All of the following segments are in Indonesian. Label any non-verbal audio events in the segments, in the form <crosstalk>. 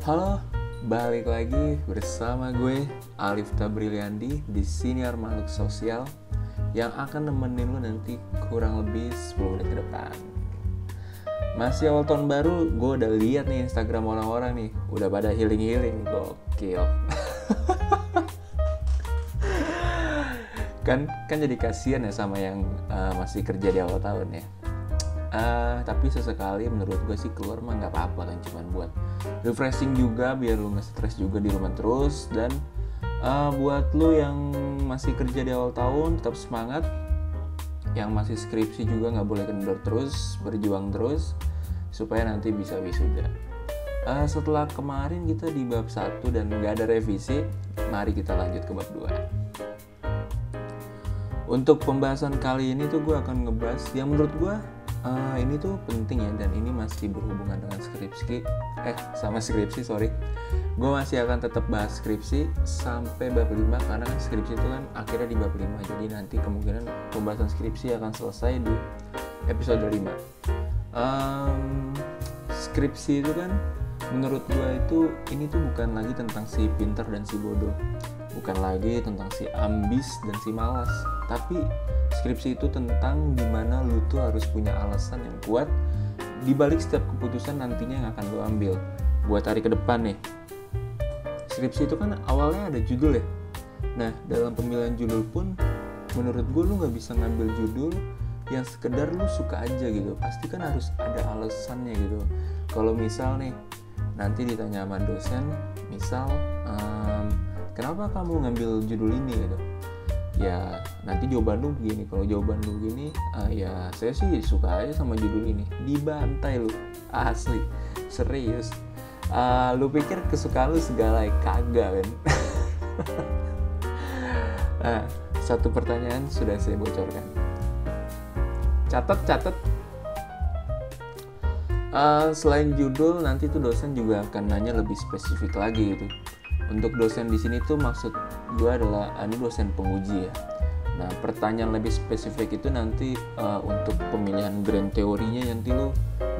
Halo, balik lagi bersama gue Alif Tabriliandi di Senior Makhluk Sosial yang akan nemenin lu nanti kurang lebih 10 menit ke depan. Masih awal tahun baru, gue udah lihat nih Instagram orang-orang nih, udah pada healing-healing, gokil. <laughs> kan kan jadi kasihan ya sama yang uh, masih kerja di awal tahun ya uh, tapi sesekali menurut gue sih keluar mah nggak apa-apa kan cuman buat refreshing juga biar lu nggak stres juga di rumah terus. Dan uh, buat lu yang masih kerja di awal tahun tetap semangat. Yang masih skripsi juga nggak boleh kendor terus berjuang terus supaya nanti bisa wisuda. Uh, setelah kemarin kita di bab 1 dan nggak ada revisi mari kita lanjut ke bab 2 untuk pembahasan kali ini tuh gue akan ngebahas yang menurut gue uh, ini tuh penting ya dan ini masih berhubungan dengan skripsi. Eh sama skripsi sorry. Gue masih akan tetap bahas skripsi sampai bab 5 karena kan skripsi itu kan akhirnya di bab 5 jadi nanti kemungkinan pembahasan skripsi akan selesai di episode 5 um, skripsi itu kan menurut gue itu ini tuh bukan lagi tentang si pinter dan si bodoh bukan lagi tentang si ambis dan si malas tapi skripsi itu tentang di mana lu tuh harus punya alasan yang kuat di balik setiap keputusan nantinya yang akan lu ambil. Buat hari ke depan nih skripsi itu kan awalnya ada judul ya. Nah dalam pemilihan judul pun menurut gue lu nggak bisa ngambil judul yang sekedar lu suka aja gitu. Pasti kan harus ada alasannya gitu. Kalau misal nih nanti ditanya sama dosen misal kenapa kamu ngambil judul ini? Gitu. Ya nanti jawaban lu begini. Kalau jawaban lu begini uh, ya saya sih suka aja sama judul ini. Dibantai lu. Asli. Serius. Uh, lu pikir kesukaan lu segala kagak kan nah <laughs> satu pertanyaan sudah saya bocorkan. Catat catat. Uh, selain judul nanti tuh dosen juga akan nanya lebih spesifik lagi gitu untuk dosen di sini tuh maksud gue adalah ah, ini dosen penguji ya. Nah pertanyaan lebih spesifik itu nanti uh, untuk pemilihan grand teorinya nanti lo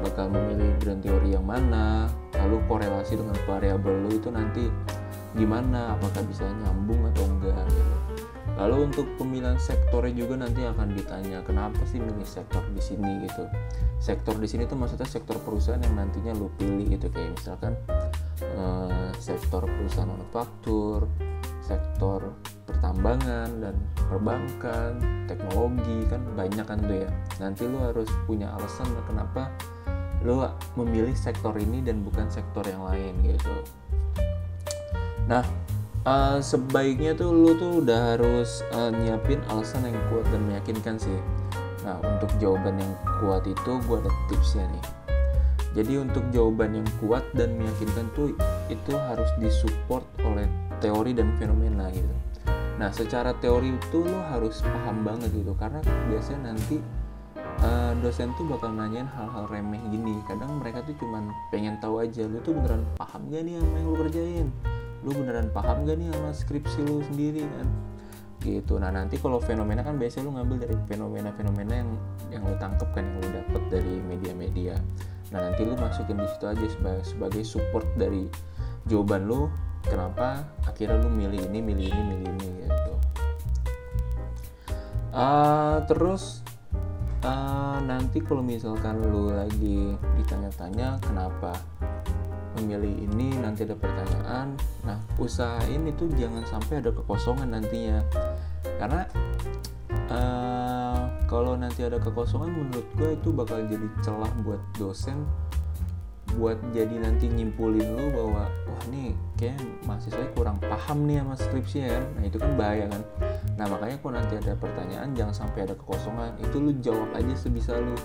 bakal memilih grand teori yang mana lalu korelasi dengan variabel lo itu nanti gimana apakah bisa nyambung atau enggak gitu. Lalu untuk pemilihan sektornya juga nanti akan ditanya kenapa sih milih sektor di sini gitu. Sektor di sini tuh maksudnya sektor perusahaan yang nantinya lo pilih gitu. Kayak misalkan uh, sektor perusahaan manufaktur, sektor pertambangan dan perbankan, teknologi kan banyak kan tuh ya. Nanti lu harus punya alasan kenapa lu memilih sektor ini dan bukan sektor yang lain gitu. Nah, uh, sebaiknya tuh lu tuh udah harus uh, nyiapin alasan yang kuat dan meyakinkan sih. Nah, untuk jawaban yang kuat itu gue ada tipsnya nih jadi untuk jawaban yang kuat dan meyakinkan tuh itu harus disupport oleh teori dan fenomena gitu. Nah, secara teori itu lo harus paham banget gitu karena biasanya nanti uh, dosen tuh bakal nanyain hal-hal remeh gini. Kadang mereka tuh cuman pengen tahu aja lu tuh beneran paham gak nih sama yang lu kerjain. Lu beneran paham gak nih sama skripsi lu sendiri kan? gitu nah nanti kalau fenomena kan biasanya lu ngambil dari fenomena-fenomena yang yang lu tangkep kan yang lu dapet dari media-media nah nanti lu masukin di situ aja sebagai, sebagai support dari jawaban lu kenapa akhirnya lu milih ini milih ini milih ini gitu. Uh, terus uh, nanti kalau misalkan lu lagi ditanya-tanya kenapa memilih ini nanti ada pertanyaan. Nah usahain itu jangan sampai ada kekosongan nantinya. Karena uh, kalau nanti ada kekosongan menurut gue itu bakal jadi celah buat dosen buat jadi nanti nyimpulin lu bahwa wah nih kayak mahasiswa kurang paham nih sama skripsi ya kan. Nah itu kan bahaya kan. Nah makanya kalau nanti ada pertanyaan jangan sampai ada kekosongan. Itu lu jawab aja sebisa lu.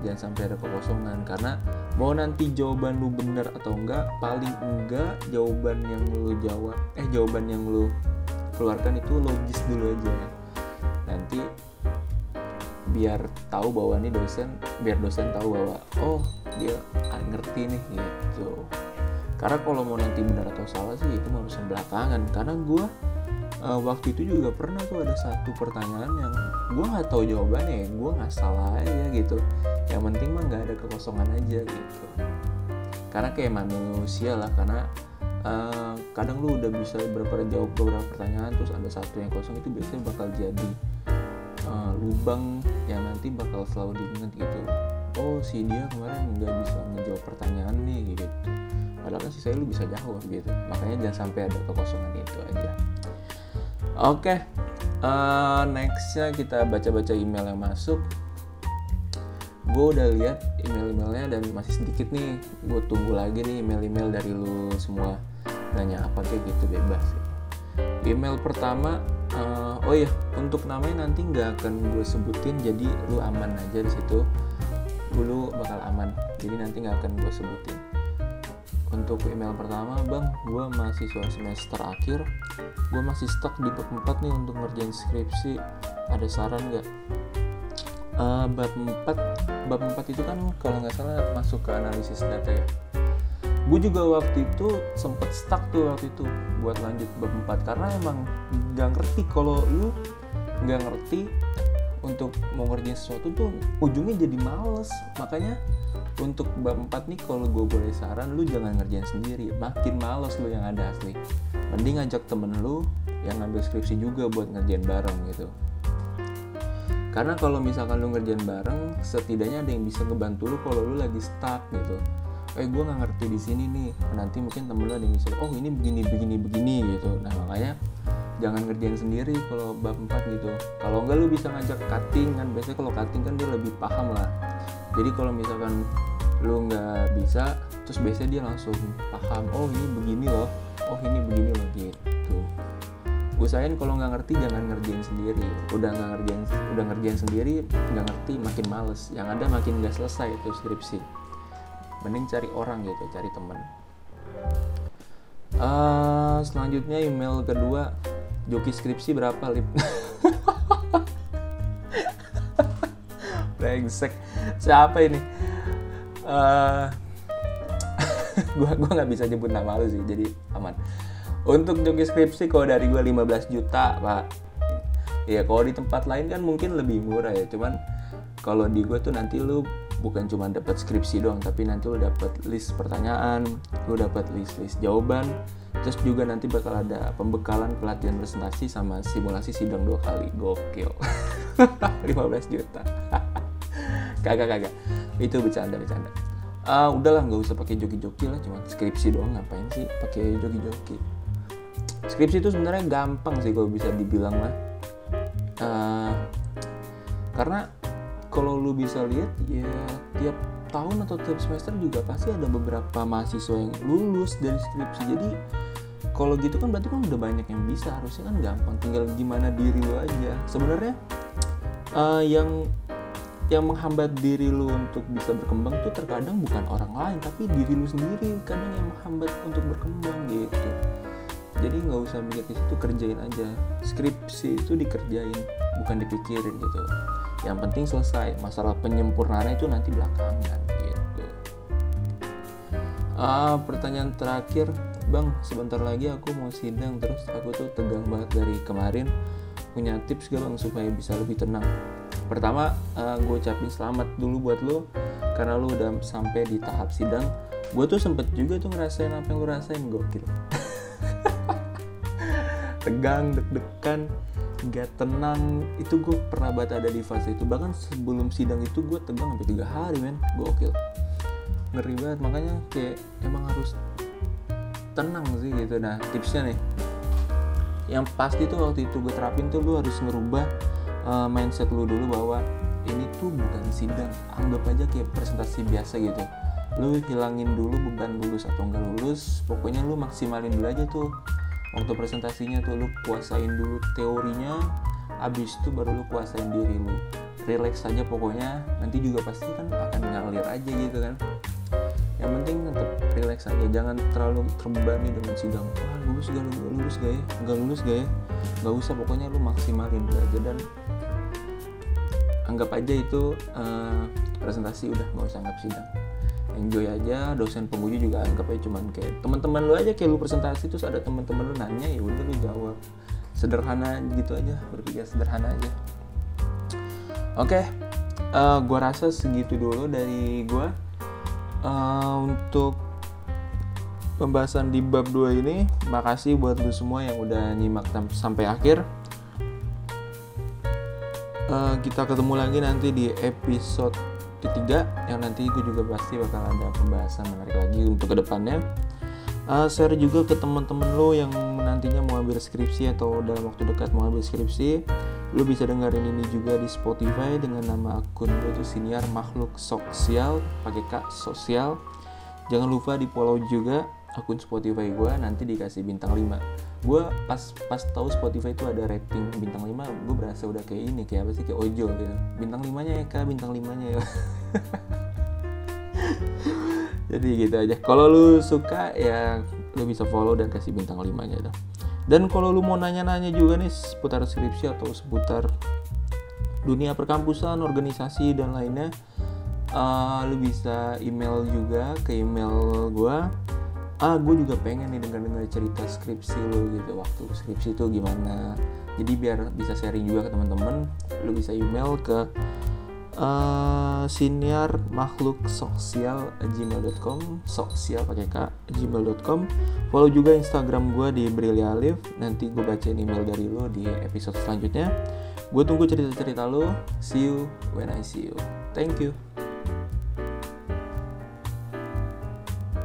Jangan sampai ada kekosongan. Karena mau nanti jawaban lu bener atau enggak paling enggak jawaban yang lu jawab eh jawaban yang lu keluarkan itu logis dulu aja. Nanti biar tahu bahwa ini dosen biar dosen tahu bahwa oh dia ngerti nih gitu. Karena kalau mau nanti benar atau salah sih itu mau urusan belakangan. Karena gue uh, waktu itu juga pernah tuh ada satu pertanyaan yang gue nggak tahu jawabannya gue nggak salah aja gitu. Yang penting mah nggak ada kekosongan aja gitu. Karena kayak manusia lah karena uh, kadang lu udah bisa beberapa jawab beberapa pertanyaan terus ada satu yang kosong itu biasanya bakal jadi uh, lubang yang nanti bakal selalu diingat gitu oh si dia kemarin nggak bisa ngejawab pertanyaan nih gitu. Padahal kan sih saya lu bisa jawab gitu. Makanya jangan sampai ada kekosongan itu aja. Oke okay. uh, nextnya kita baca-baca email yang masuk. Gue udah lihat email-emailnya dan masih sedikit nih. Gue tunggu lagi nih email-email dari lu semua. Nanya apa kayak gitu bebas. Email pertama uh, oh iya untuk namanya nanti nggak akan gue sebutin jadi lu aman aja di situ. Dulu bakal aman jadi nanti nggak akan gue sebutin. Untuk email pertama bang gue mahasiswa semester akhir. Gue masih stuck di bab 4 nih untuk ngerjain skripsi. Ada saran nggak? Uh, bab 4 bab 4 itu kan kalau nggak salah masuk ke analisis data ya gue juga waktu itu sempet stuck tuh waktu itu buat lanjut bab 4 karena emang nggak ngerti kalau lu nggak ngerti untuk mau ngerjain sesuatu tuh ujungnya jadi males. Makanya untuk bab 4 nih kalau gue boleh saran lu jangan ngerjain sendiri. Makin males lu yang ada asli. Mending ngajak temen lu yang ngambil skripsi juga buat ngerjain bareng gitu. Karena kalau misalkan lu ngerjain bareng setidaknya ada yang bisa ngebantu lu kalau lu lagi stuck gitu eh gue nggak ngerti di sini nih. Nanti mungkin temen lu ada yang bisa oh ini begini begini begini gitu. Nah makanya jangan ngerjain sendiri kalau bab 4 gitu. Kalau enggak lu bisa ngajak cutting kan. Biasanya kalau cutting kan dia lebih paham lah. Jadi kalau misalkan lu nggak bisa terus biasanya dia langsung paham oh ini begini loh. Oh ini begini loh gitu. Usahain kalau nggak ngerti jangan ngerjain sendiri. Udah nggak ngerjain udah ngerjain sendiri nggak ngerti makin males. Yang ada makin nggak selesai itu skripsi mending cari orang gitu cari temen. Uh, selanjutnya email kedua joki skripsi berapa lip? <laughs> Brengsek. Siapa ini? Uh, <laughs> gua gua nggak bisa nyebut nama lu sih jadi aman. Untuk joki skripsi kalau dari gue 15 juta pak. Ya kalau di tempat lain kan mungkin lebih murah ya cuman kalau di gue tuh nanti lu bukan cuma dapat skripsi doang tapi nanti lu dapat list pertanyaan lu dapat list list jawaban terus juga nanti bakal ada pembekalan pelatihan presentasi sama simulasi sidang dua kali. Gokil. <laughs> 15 juta. <laughs> Kagak kagak. Itu bercanda bercanda. Uh, udahlah nggak usah pakai joki-joki lah cuma skripsi doang. Ngapain sih pakai joki-joki? Skripsi itu sebenarnya gampang sih kalau bisa dibilang lah. Uh, karena kalau lu bisa lihat ya tiap tahun atau tiap semester juga pasti ada beberapa mahasiswa yang lulus dari skripsi. Jadi kalau gitu kan berarti kan udah banyak yang bisa. Harusnya kan gampang. Tinggal gimana diri lu aja. Sebenarnya uh, yang yang menghambat diri lu untuk bisa berkembang tuh terkadang bukan orang lain tapi diri lu sendiri. Kadang yang menghambat untuk berkembang gitu. Jadi nggak usah mikir di situ kerjain aja. Skripsi itu dikerjain bukan dipikirin gitu yang penting selesai masalah penyempurnaan itu nanti belakangan gitu. Uh, pertanyaan terakhir bang sebentar lagi aku mau sidang terus aku tuh tegang banget dari kemarin punya tips gak bang supaya bisa lebih tenang? Pertama uh, gue ucapin selamat dulu buat lo karena lo udah sampai di tahap sidang. Gue tuh sempet juga tuh ngerasain apa yang lo rasain gokil. <laughs> Tegang deg-degan nggak tenang. Itu gue pernah banget ada di fase itu. Bahkan sebelum sidang itu gue tegang sampai tiga hari men. Gokil. Ngeri banget. Makanya kayak emang harus tenang sih gitu. Nah tipsnya nih. Yang pasti tuh waktu itu gue terapin tuh lu harus ngerubah uh, mindset lu dulu bahwa ini tuh bukan sidang. Anggap aja kayak presentasi biasa gitu. Lu hilangin dulu beban lulus atau enggak lulus. Pokoknya lu maksimalin dulu aja tuh waktu presentasinya tuh lu kuasain dulu teorinya abis itu baru lu kuasain diri lu. Relax saja pokoknya nanti juga pasti kan akan ngalir aja gitu kan. Yang penting tetap relax aja jangan terlalu terbebani dengan sidang. Wah lulus gak lulus gak ya? Nggak lulus gak ya? Nggak usah pokoknya lu maksimalin aja dan anggap aja itu uh, presentasi udah nggak usah anggap sidang enjoy aja dosen penguji juga anggap aja cuman kayak teman-teman lu aja kayak lu presentasi terus ada teman-teman lu nanya ya udah lu jawab sederhana gitu aja berpikir sederhana aja oke okay, uh, eh, gua rasa segitu dulu dari gua uh, untuk pembahasan di bab 2 ini. Makasih buat lu semua yang udah nyimak sampai akhir. Uh, kita ketemu lagi nanti di episode ketiga yang nanti gue juga pasti bakal ada pembahasan menarik lagi untuk ke depannya. Uh, share juga ke teman-teman lo yang nantinya mau ambil skripsi atau dalam waktu dekat mau ambil skripsi. Lo bisa dengerin ini juga di Spotify dengan nama akun gue tuh siniar makhluk sosial pakai kak sosial. Jangan lupa di follow juga akun Spotify gue nanti dikasih bintang 5 gue pas pas tahu Spotify itu ada rating bintang 5 gue berasa udah kayak ini kayak apa sih kayak ojol gitu. Bintang 5 nya ya kak? Bintang 5 nya ya. <laughs> Jadi gitu aja. Kalau lu suka ya lu bisa follow dan kasih bintang 5 nya dah dan kalau lu mau nanya-nanya juga nih seputar skripsi atau seputar dunia perkampusan organisasi dan lainnya uh, lu bisa email juga ke email gua ah gue juga pengen nih dengar dengar cerita skripsi lu gitu waktu skripsi itu gimana. Jadi biar bisa sharing juga ke teman-teman lu bisa email ke uh, siniar makhluk sosial gmail.com sosial pakai k gmail.com follow juga instagram gue di Brilia Alif. Nanti gue bacain email dari lo di episode selanjutnya. Gue tunggu cerita-cerita lo see you when I see you. Thank you